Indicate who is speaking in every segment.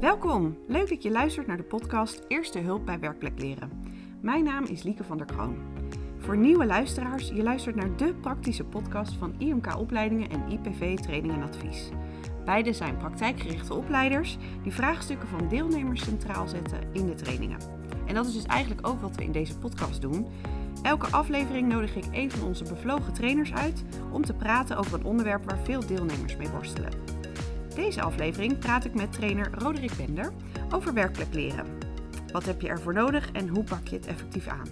Speaker 1: Welkom! Leuk dat je luistert naar de podcast Eerste Hulp bij Werkplek Leren. Mijn naam is Lieke van der Kroon. Voor nieuwe luisteraars, je luistert naar de praktische podcast van IMK Opleidingen en IPV Training en Advies. Beide zijn praktijkgerichte opleiders die vraagstukken van deelnemers centraal zetten in de trainingen. En dat is dus eigenlijk ook wat we in deze podcast doen. Elke aflevering nodig ik een van onze bevlogen trainers uit om te praten over een onderwerp waar veel deelnemers mee worstelen. Deze aflevering praat ik met trainer Roderick Bender over werkplek leren. Wat heb je ervoor nodig en hoe pak je het effectief aan?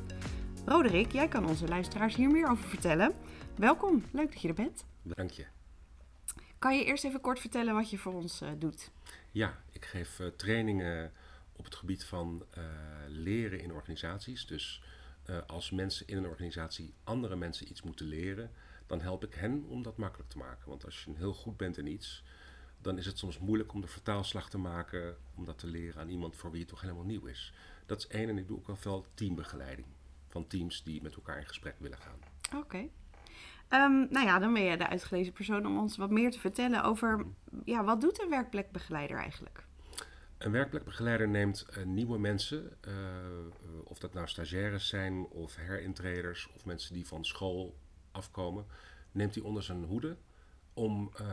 Speaker 1: Roderick, jij kan onze luisteraars hier meer over vertellen. Welkom, leuk dat je er bent.
Speaker 2: Dank je.
Speaker 1: Kan je eerst even kort vertellen wat je voor ons uh, doet?
Speaker 2: Ja, ik geef uh, trainingen op het gebied van uh, leren in organisaties. Dus als mensen in een organisatie andere mensen iets moeten leren, dan help ik hen om dat makkelijk te maken. Want als je heel goed bent in iets, dan is het soms moeilijk om de vertaalslag te maken, om dat te leren aan iemand voor wie het toch helemaal nieuw is. Dat is één en ik doe ook wel veel teambegeleiding van teams die met elkaar in gesprek willen gaan.
Speaker 1: Oké. Okay. Um, nou ja, dan ben je de uitgelezen persoon om ons wat meer te vertellen over, ja, wat doet een werkplekbegeleider eigenlijk?
Speaker 2: Een werkplekbegeleider neemt uh, nieuwe mensen, uh, of dat nou stagiaires zijn of herintreders of mensen die van school afkomen, neemt hij onder zijn hoede om uh,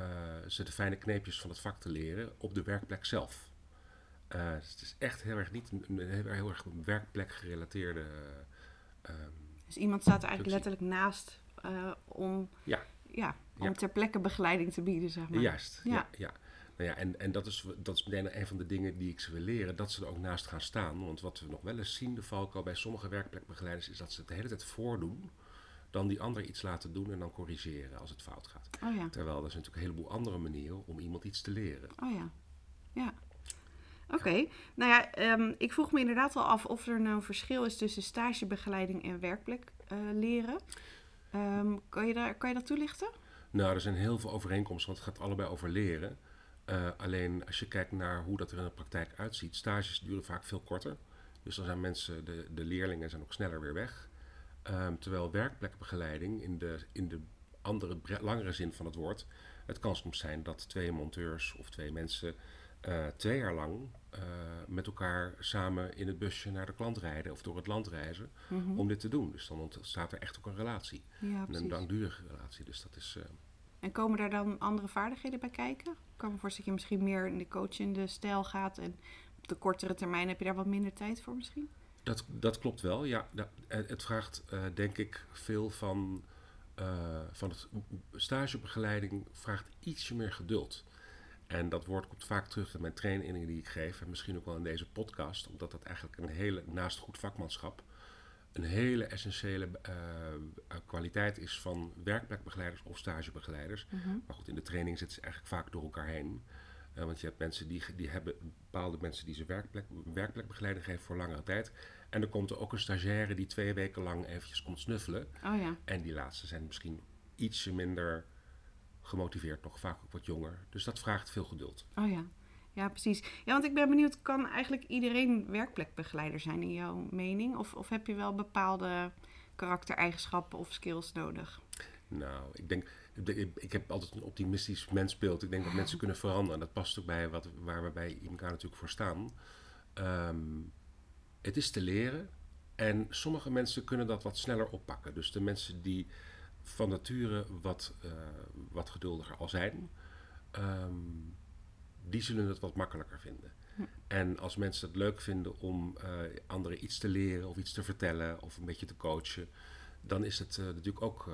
Speaker 2: ze de fijne kneepjes van het vak te leren op de werkplek zelf. Uh, het is echt heel erg niet heel, heel erg werkplek gerelateerde.
Speaker 1: Uh, dus iemand staat er eigenlijk letterlijk naast om, ja. Ja, om ja. ter plekke begeleiding te bieden, zeg maar.
Speaker 2: Juist, ja. ja, ja. Nou ja, en, en dat, is, dat is meteen een van de dingen die ik ze wil leren, dat ze er ook naast gaan staan. Want wat we nog wel eens zien, de valko bij sommige werkplekbegeleiders, is dat ze het de hele tijd voordoen dan die ander iets laten doen en dan corrigeren als het fout gaat.
Speaker 1: Oh ja.
Speaker 2: Terwijl er zijn natuurlijk een heleboel andere manieren om iemand iets te leren.
Speaker 1: Oh ja, ja. Oké, nou ja, um, ik vroeg me inderdaad al af of er nou een verschil is tussen stagebegeleiding en werkplek uh, leren. Um, kan, je daar, kan je dat toelichten?
Speaker 2: Nou, er zijn heel veel overeenkomsten, want het gaat allebei over leren. Uh, alleen als je kijkt naar hoe dat er in de praktijk uitziet, stages duren vaak veel korter. Dus dan zijn mensen, de, de leerlingen zijn ook sneller weer weg. Um, terwijl werkplekbegeleiding in de, in de andere, langere zin van het woord, het kan soms zijn dat twee monteurs of twee mensen uh, twee jaar lang uh, met elkaar samen in het busje naar de klant rijden of door het land reizen mm -hmm. om dit te doen. Dus dan ontstaat er echt ook een relatie.
Speaker 1: Ja,
Speaker 2: een langdurige relatie. Dus dat is. Uh,
Speaker 1: en komen daar dan andere vaardigheden bij kijken? Ik kan me voorstellen dat je misschien meer in de coachende stijl gaat en op de kortere termijn heb je daar wat minder tijd voor misschien?
Speaker 2: Dat, dat klopt wel, ja. Het vraagt uh, denk ik veel van, uh, van het stagebegeleiding vraagt ietsje meer geduld. En dat woord komt vaak terug in mijn trainingen die ik geef en misschien ook wel in deze podcast, omdat dat eigenlijk een hele, naast goed vakmanschap, een hele essentiële uh, kwaliteit is van werkplekbegeleiders of stagebegeleiders. Mm -hmm. Maar goed, in de training zitten ze eigenlijk vaak door elkaar heen. Uh, want je hebt mensen die, die hebben bepaalde mensen die ze werkplek, werkplekbegeleiding geven voor langere tijd. En dan komt er ook een stagiaire die twee weken lang eventjes komt snuffelen.
Speaker 1: Oh ja.
Speaker 2: En die laatste zijn misschien ietsje minder gemotiveerd, nog vaak ook wat jonger. Dus dat vraagt veel geduld.
Speaker 1: Oh ja. Ja, precies. Ja, want ik ben benieuwd, kan eigenlijk iedereen werkplekbegeleider zijn in jouw mening? Of, of heb je wel bepaalde karaktereigenschappen of skills nodig?
Speaker 2: Nou, ik denk, ik heb altijd een optimistisch mensbeeld. Ik denk dat mensen kunnen veranderen. Dat past ook bij wat, waar we bij IMK natuurlijk voor staan. Um, het is te leren en sommige mensen kunnen dat wat sneller oppakken. Dus de mensen die van nature wat, uh, wat geduldiger al zijn, um, die zullen het wat makkelijker vinden. Hm. En als mensen het leuk vinden om uh, anderen iets te leren of iets te vertellen of een beetje te coachen, dan is het uh, natuurlijk ook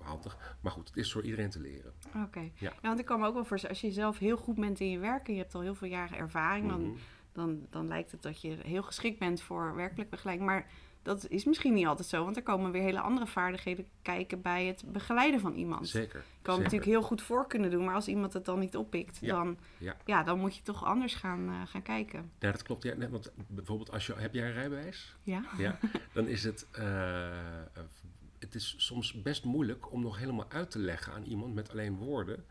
Speaker 2: handig. Maar goed, het is voor iedereen te leren.
Speaker 1: Oké. Okay. Ja. ja. want ik kan me ook wel voorstellen, als je zelf heel goed bent in je werk en je hebt al heel veel jaren ervaring, mm -hmm. dan dan, dan lijkt het dat je heel geschikt bent voor werkelijk begeleiding. Maar dat is misschien niet altijd zo, want er komen weer hele andere vaardigheden kijken bij het begeleiden van iemand.
Speaker 2: Zeker. Je
Speaker 1: kan het natuurlijk heel goed voor kunnen doen, maar als iemand het dan niet oppikt, ja, dan, ja. ja. dan moet je toch anders gaan, uh, gaan kijken.
Speaker 2: Ja, dat klopt. Ja, want bijvoorbeeld, als je, heb jij een rijbewijs?
Speaker 1: Ja.
Speaker 2: ja dan is het, uh, het is soms best moeilijk om nog helemaal uit te leggen aan iemand met alleen woorden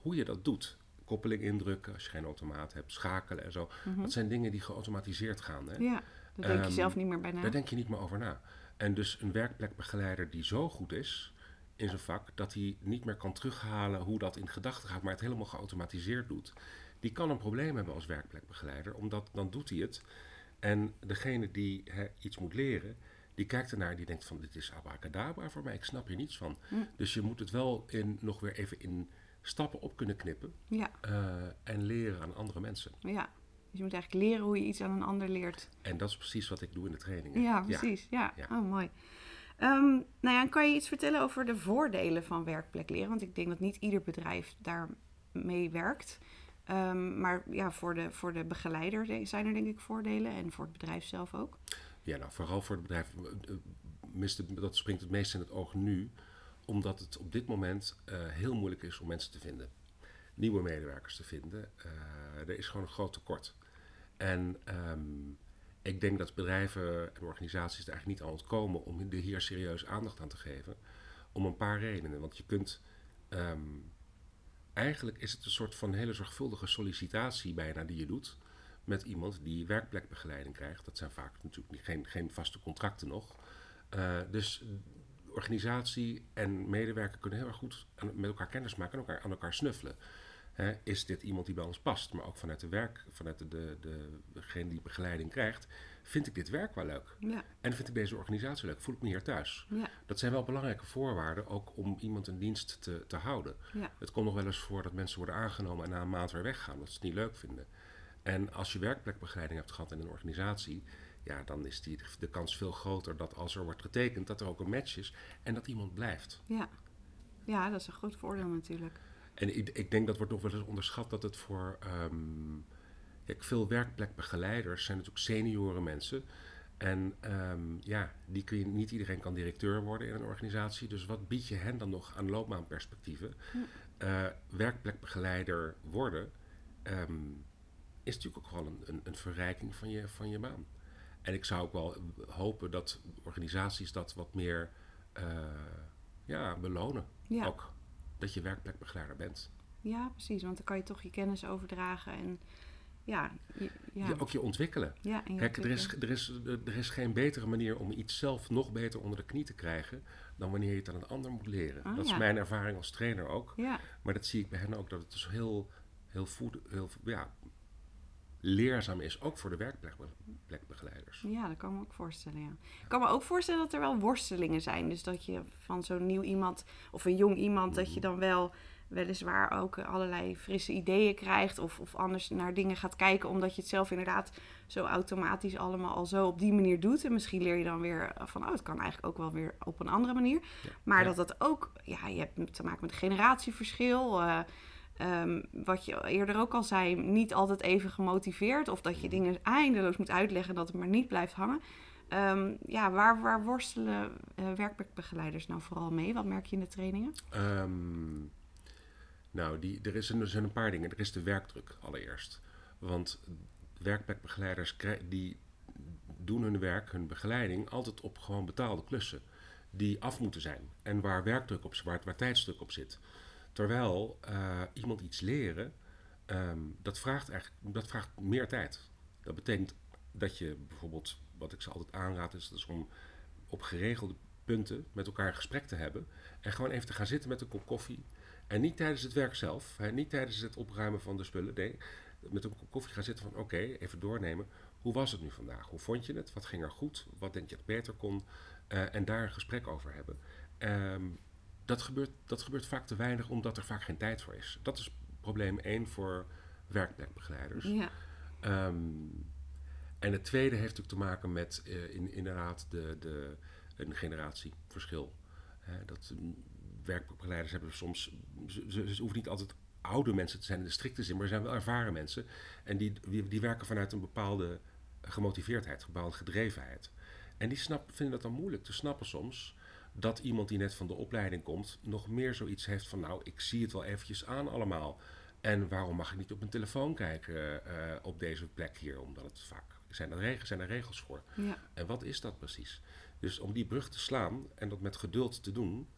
Speaker 2: hoe je dat doet koppeling indrukken, als je geen automaat hebt, schakelen en zo. Mm -hmm. Dat zijn dingen die geautomatiseerd gaan. Hè?
Speaker 1: Ja, daar denk um, je zelf niet meer bij na.
Speaker 2: Daar denk je niet meer over na. En dus een werkplekbegeleider die zo goed is in zijn vak, dat hij niet meer kan terughalen hoe dat in gedachten gaat, maar het helemaal geautomatiseerd doet. die kan een probleem hebben als werkplekbegeleider, omdat dan doet hij het. En degene die hè, iets moet leren, die kijkt ernaar en die denkt van dit is abracadabra voor mij, ik snap hier niets van.
Speaker 1: Hm.
Speaker 2: Dus je moet het wel in, nog weer even in stappen op kunnen knippen
Speaker 1: Ja,
Speaker 2: eh, en leren aan andere mensen.
Speaker 1: ja. Dus je moet eigenlijk leren hoe je iets aan een ander leert.
Speaker 2: En dat is precies wat ik doe in de trainingen.
Speaker 1: Ja, precies. Ja,
Speaker 2: Ja.
Speaker 1: Oh, mooi. Ehm, nou ja, kan je iets vertellen over de voordelen van werkplek leren? Want ik denk dat niet ieder bedrijf daarmee werkt. Ehm, maar ja, voor de, voor de begeleider de- zijn er denk ik voordelen en voor het bedrijf zelf ook.
Speaker 2: Ja, nou vooral voor het bedrijf, eh, eh, dat springt het meest in het oog nu, omdat het op dit moment eh, heel moeilijk is om mensen te vinden. Nieuwe medewerkers te vinden. Eh, er is gewoon een groot tekort. En ehm, ik denk dat bedrijven en organisaties er eigenlijk niet aan ontkomen om er hier serieus aandacht aan te geven. Om een paar redenen. Want je kunt. ehm, eigenlijk is het een soort van hele zorgvuldige sollicitatie bijna die je doet met iemand die werkplekbegeleiding krijgt. Dat zijn vaak natuurlijk geen, geen vaste contracten nog. Eh, dus organisatie en medewerker kunnen heel erg goed aan- met elkaar kennis maken en elkaar, aan elkaar snuffelen. Is dit iemand die bij ons past? Maar ook vanuit de werk, vanuit de, de, de, degene die begeleiding krijgt, vind ik dit werk wel leuk?
Speaker 1: Ja,
Speaker 2: En vind ik deze organisatie leuk? Voel ik me hier thuis?
Speaker 1: ja,
Speaker 2: Dat zijn wel belangrijke voorwaarden, ook om iemand in dienst te, te houden.
Speaker 1: ja.
Speaker 2: Het komt nog wel eens voor dat mensen worden aangenomen en na een maand weer weggaan, dat ze het niet leuk vinden. En als je werkplekbegeleiding hebt gehad in een organisatie, ja, dan is die, de kans veel groter dat als er wordt getekend, dat er ook een match is en dat iemand blijft.
Speaker 1: Ja. ja, dat is een groot voordeel natuurlijk.
Speaker 2: En ik, ik denk dat wordt nog wel eens onderschat dat het voor. ehm, kijk, veel werkplekbegeleiders zijn natuurlijk senioren mensen. En ehm, ja, die kun je, niet iedereen kan directeur worden in een organisatie. Dus wat bied je hen dan nog aan loopbaanperspectieven?
Speaker 1: Hm.
Speaker 2: Eh, werkplekbegeleider worden ehm, is natuurlijk ook gewoon een, een, een verrijking van je, van je baan. En ik zou ook wel hopen dat organisaties dat wat meer eh, ja, belonen.
Speaker 1: Ja.
Speaker 2: Ook dat je werkplekbegeleider bent.
Speaker 1: ja, precies. Want dan kan je toch je kennis overdragen en ja, je- ja.
Speaker 2: Ook je ontwikkelen.
Speaker 1: ja, je
Speaker 2: Kijk, er is, er, is, er is geen betere manier om iets zelf nog beter onder de knie te krijgen dan wanneer je het aan een ander moet leren.
Speaker 1: Ah,
Speaker 2: dat
Speaker 1: ja.
Speaker 2: is mijn ervaring als trainer ook.
Speaker 1: Ja,
Speaker 2: Maar dat zie ik bij hen ook, dat het dus heel, heel, voed, heel ja, leerzaam is, ook voor de werkplekbegeleiders.
Speaker 1: ja, dat kan ik me ook voorstellen, ja. Ik kan me ook voorstellen dat er wel worstelingen zijn. Dus dat je van zo'n nieuw iemand of een jong iemand, dat je dan wel weliswaar ook allerlei frisse ideeën krijgt of, of anders naar dingen gaat kijken, omdat je het zelf inderdaad zo automatisch allemaal al zo op die manier doet. En misschien leer je dan weer van, oh, het kan eigenlijk ook wel weer op een andere manier.
Speaker 2: Ja.
Speaker 1: Maar
Speaker 2: Ja.
Speaker 1: dat dat ook, ja, je hebt te maken met een generatieverschil. eh, ehm, wat je eerder ook al zei, niet altijd even gemotiveerd. Of dat je dingen eindeloos moet uitleggen en dat het maar niet blijft hangen. Ehm, ja, waar, waar worstelen werkplekbegeleiders nou vooral mee? Wat merk je in de trainingen?
Speaker 2: Ehm, nou, die, er, is een, er zijn een paar dingen. Er is de werkdruk allereerst. Want werkplekbegeleiders krij- die doen hun werk, hun begeleiding, altijd op gewoon betaalde klussen. Die af moeten zijn. En waar werkdruk op zit, waar, waar tijdsdruk op zit. Terwijl eh, iemand iets leren, ehm, dat, vraagt eigenlijk, dat vraagt meer tijd. Dat betekent dat je bijvoorbeeld, wat ik ze altijd aanraad, is, is om op geregelde punten met elkaar een gesprek te hebben. En gewoon even te gaan zitten met een kop koffie. En niet tijdens het werk zelf, hè, niet tijdens het opruimen van de spullen. Nee, met een kop koffie gaan zitten van oké, even doornemen. Hoe was het nu vandaag? Hoe vond je het? Wat ging er goed? Wat denk je dat beter kon? Eh, en daar een gesprek over hebben. Ehm, dat, gebeurt, dat gebeurt vaak te weinig omdat er vaak geen tijd voor is. Dat is probleem één voor werkplekbegeleiders.
Speaker 1: Ja,
Speaker 2: Ehm, en het tweede heeft natuurlijk te maken met eh, in, inderdaad de, de, een generatieverschil. Hè, dat mm, werkbegeleiders hebben soms, ze, ze, ze hoeven niet altijd oude mensen te zijn in de strikte zin, maar ze zijn wel ervaren mensen. En die, die, die werken vanuit een bepaalde gemotiveerdheid, een bepaalde gedrevenheid. En die snap, vinden dat dan moeilijk te snappen soms. Dat iemand die net van de opleiding komt, nog meer zoiets heeft van, nou, ik zie het wel eventjes aan allemaal. En waarom mag ik niet op mijn telefoon kijken eh, op deze plek hier? Omdat het vaak zijn er, regels, zijn er regels voor.
Speaker 1: ja,
Speaker 2: En wat is dat precies? Dus om die brug te slaan en dat met geduld te doen.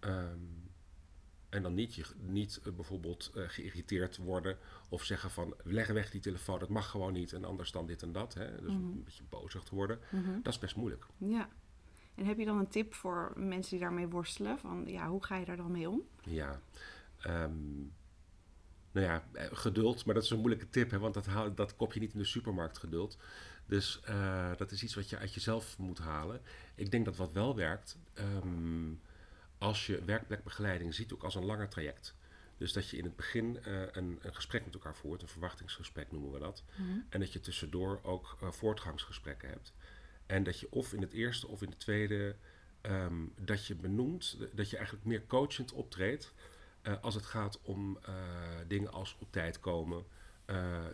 Speaker 2: ehm, en dan niet, je, niet eh, bijvoorbeeld eh, geïrriteerd worden of zeggen van leg weg die telefoon, dat mag gewoon niet en anders dan dit en dat. Hè? Dus
Speaker 1: Mhm.
Speaker 2: een beetje bozig te worden,
Speaker 1: mhm,
Speaker 2: dat is best moeilijk.
Speaker 1: ja. En heb je dan een tip voor mensen die daarmee worstelen? Van ja, hoe ga je daar dan mee om?
Speaker 2: Ja. ehm, nou ja, eh, geduld, maar dat is een moeilijke tip, hè, want dat, haal, dat kop je niet in de supermarkt geduld. Dus uh, dat is iets wat je uit jezelf moet halen. Ik denk dat wat wel werkt, um, als je werkplekbegeleiding ziet, ook als een langer traject. Dus dat je in het begin uh, een, een, gesprek met elkaar voert, een verwachtingsgesprek noemen we dat. Mm -hmm. En dat je tussendoor ook uh, voortgangsgesprekken hebt. En dat je of in het eerste of in het tweede, um, dat je benoemt, dat je eigenlijk meer coachend optreedt. Uh, als het gaat om dingen als op tijd komen,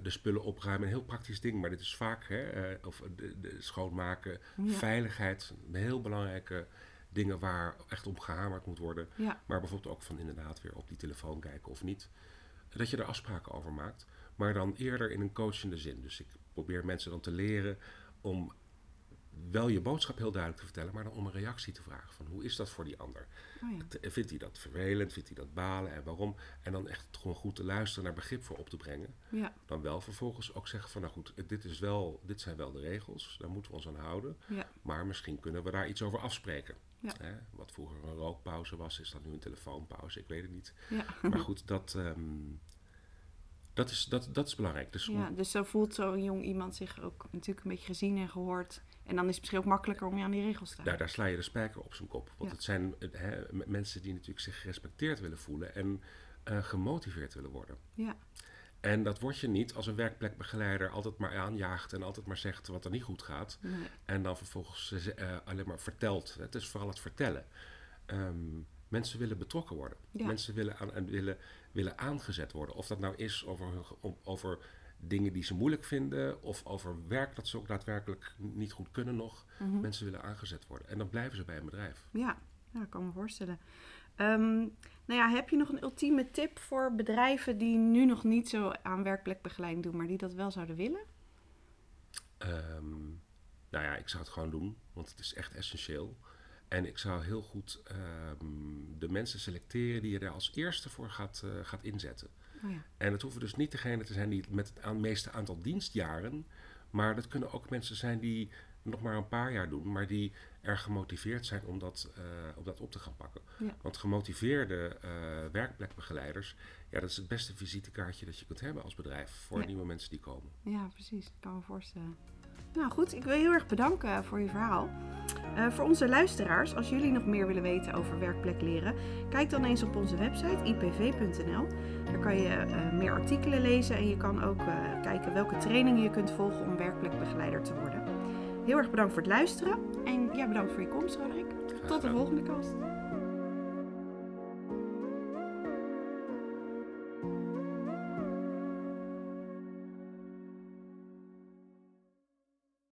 Speaker 2: de spullen opruimen. Een heel praktisch ding, maar dit is vaak, hè, of de, de schoonmaken, ja. veiligheid, heel belangrijke dingen waar echt om gehamerd moet worden.
Speaker 1: Ja.
Speaker 2: Maar bijvoorbeeld ook van inderdaad weer op die telefoon kijken of niet. Dat je er afspraken over maakt. Maar dan eerder in een coachende zin. Dus ik probeer mensen dan te leren om wel je boodschap heel duidelijk te vertellen, maar dan om een reactie te vragen. Van hoe is dat voor die ander?
Speaker 1: Oh ja.
Speaker 2: Vindt hij dat vervelend? Vindt hij dat balen? En waarom? En dan echt gewoon goed te luisteren, naar begrip voor op te brengen.
Speaker 1: Ja.
Speaker 2: Dan wel vervolgens ook zeggen van nou goed, dit, is wel, dit zijn wel de regels, daar moeten we ons aan houden.
Speaker 1: Ja.
Speaker 2: Maar misschien kunnen we daar iets over afspreken. Hè? Wat vroeger een rookpauze was, is dat nu een telefoonpauze? Ik weet het niet. Maar goed, dat, um, dat, is, dat, dat is belangrijk. Dus,
Speaker 1: ja, dus zo voelt zo'n jong iemand zich ook natuurlijk een beetje gezien en gehoord. En dan is het misschien ook makkelijker om je aan die regels te houden.
Speaker 2: Daar, daar sla je de spijker op zijn kop. Want
Speaker 1: Ja.
Speaker 2: het zijn hè, m- mensen die natuurlijk zich gerespecteerd willen voelen en uh, gemotiveerd willen worden.
Speaker 1: Ja,
Speaker 2: En dat word je niet als een werkplekbegeleider altijd maar aanjaagt en altijd maar zegt wat er niet goed gaat.
Speaker 1: nee.
Speaker 2: En dan vervolgens uh, alleen maar vertelt. Het is vooral het vertellen. Ehm, mensen willen betrokken worden.
Speaker 1: Ja.
Speaker 2: Mensen willen, aan, en willen, willen aangezet worden. Of dat nou is over, over dingen die ze moeilijk vinden. Of over werk dat ze ook daadwerkelijk niet goed kunnen nog.
Speaker 1: Mhm.
Speaker 2: Mensen willen aangezet worden. En dan blijven ze bij een bedrijf.
Speaker 1: Ja, ja, dat kan me voorstellen. Ehm, nou ja, heb je nog een ultieme tip voor bedrijven die nu nog niet zo aan werkplekbegeleiding doen, maar die dat wel zouden willen?
Speaker 2: Ehm, nou ja, ik zou het gewoon doen, want het is echt essentieel. En ik zou heel goed ehm, de mensen selecteren die je daar als eerste voor gaat, eh, gaat inzetten.
Speaker 1: Oh ja.
Speaker 2: En het hoeven dus niet degene te zijn die met het aan- meeste aantal dienstjaren, maar dat kunnen ook mensen zijn die nog maar een paar jaar doen, maar die erg gemotiveerd zijn om dat, eh, om dat op te gaan pakken.
Speaker 1: Ja.
Speaker 2: Want gemotiveerde eh, werkplekbegeleiders, ja, dat is het beste visitekaartje dat je kunt hebben als bedrijf voor
Speaker 1: Ja.
Speaker 2: nieuwe mensen die komen.
Speaker 1: Ja, precies. Ik kan me voorstellen. Nou goed, ik wil heel erg bedanken voor je verhaal. Eh, voor onze luisteraars, als jullie nog meer willen weten over werkplek leren, kijk dan eens op onze website ipv.nl. Daar kan je eh, meer artikelen lezen en je kan ook eh, kijken welke trainingen je kunt volgen om werkplekbegeleider te worden. Heel erg bedankt voor het luisteren en ja, bedankt voor je komst, Roderick. Tot de volgende kast.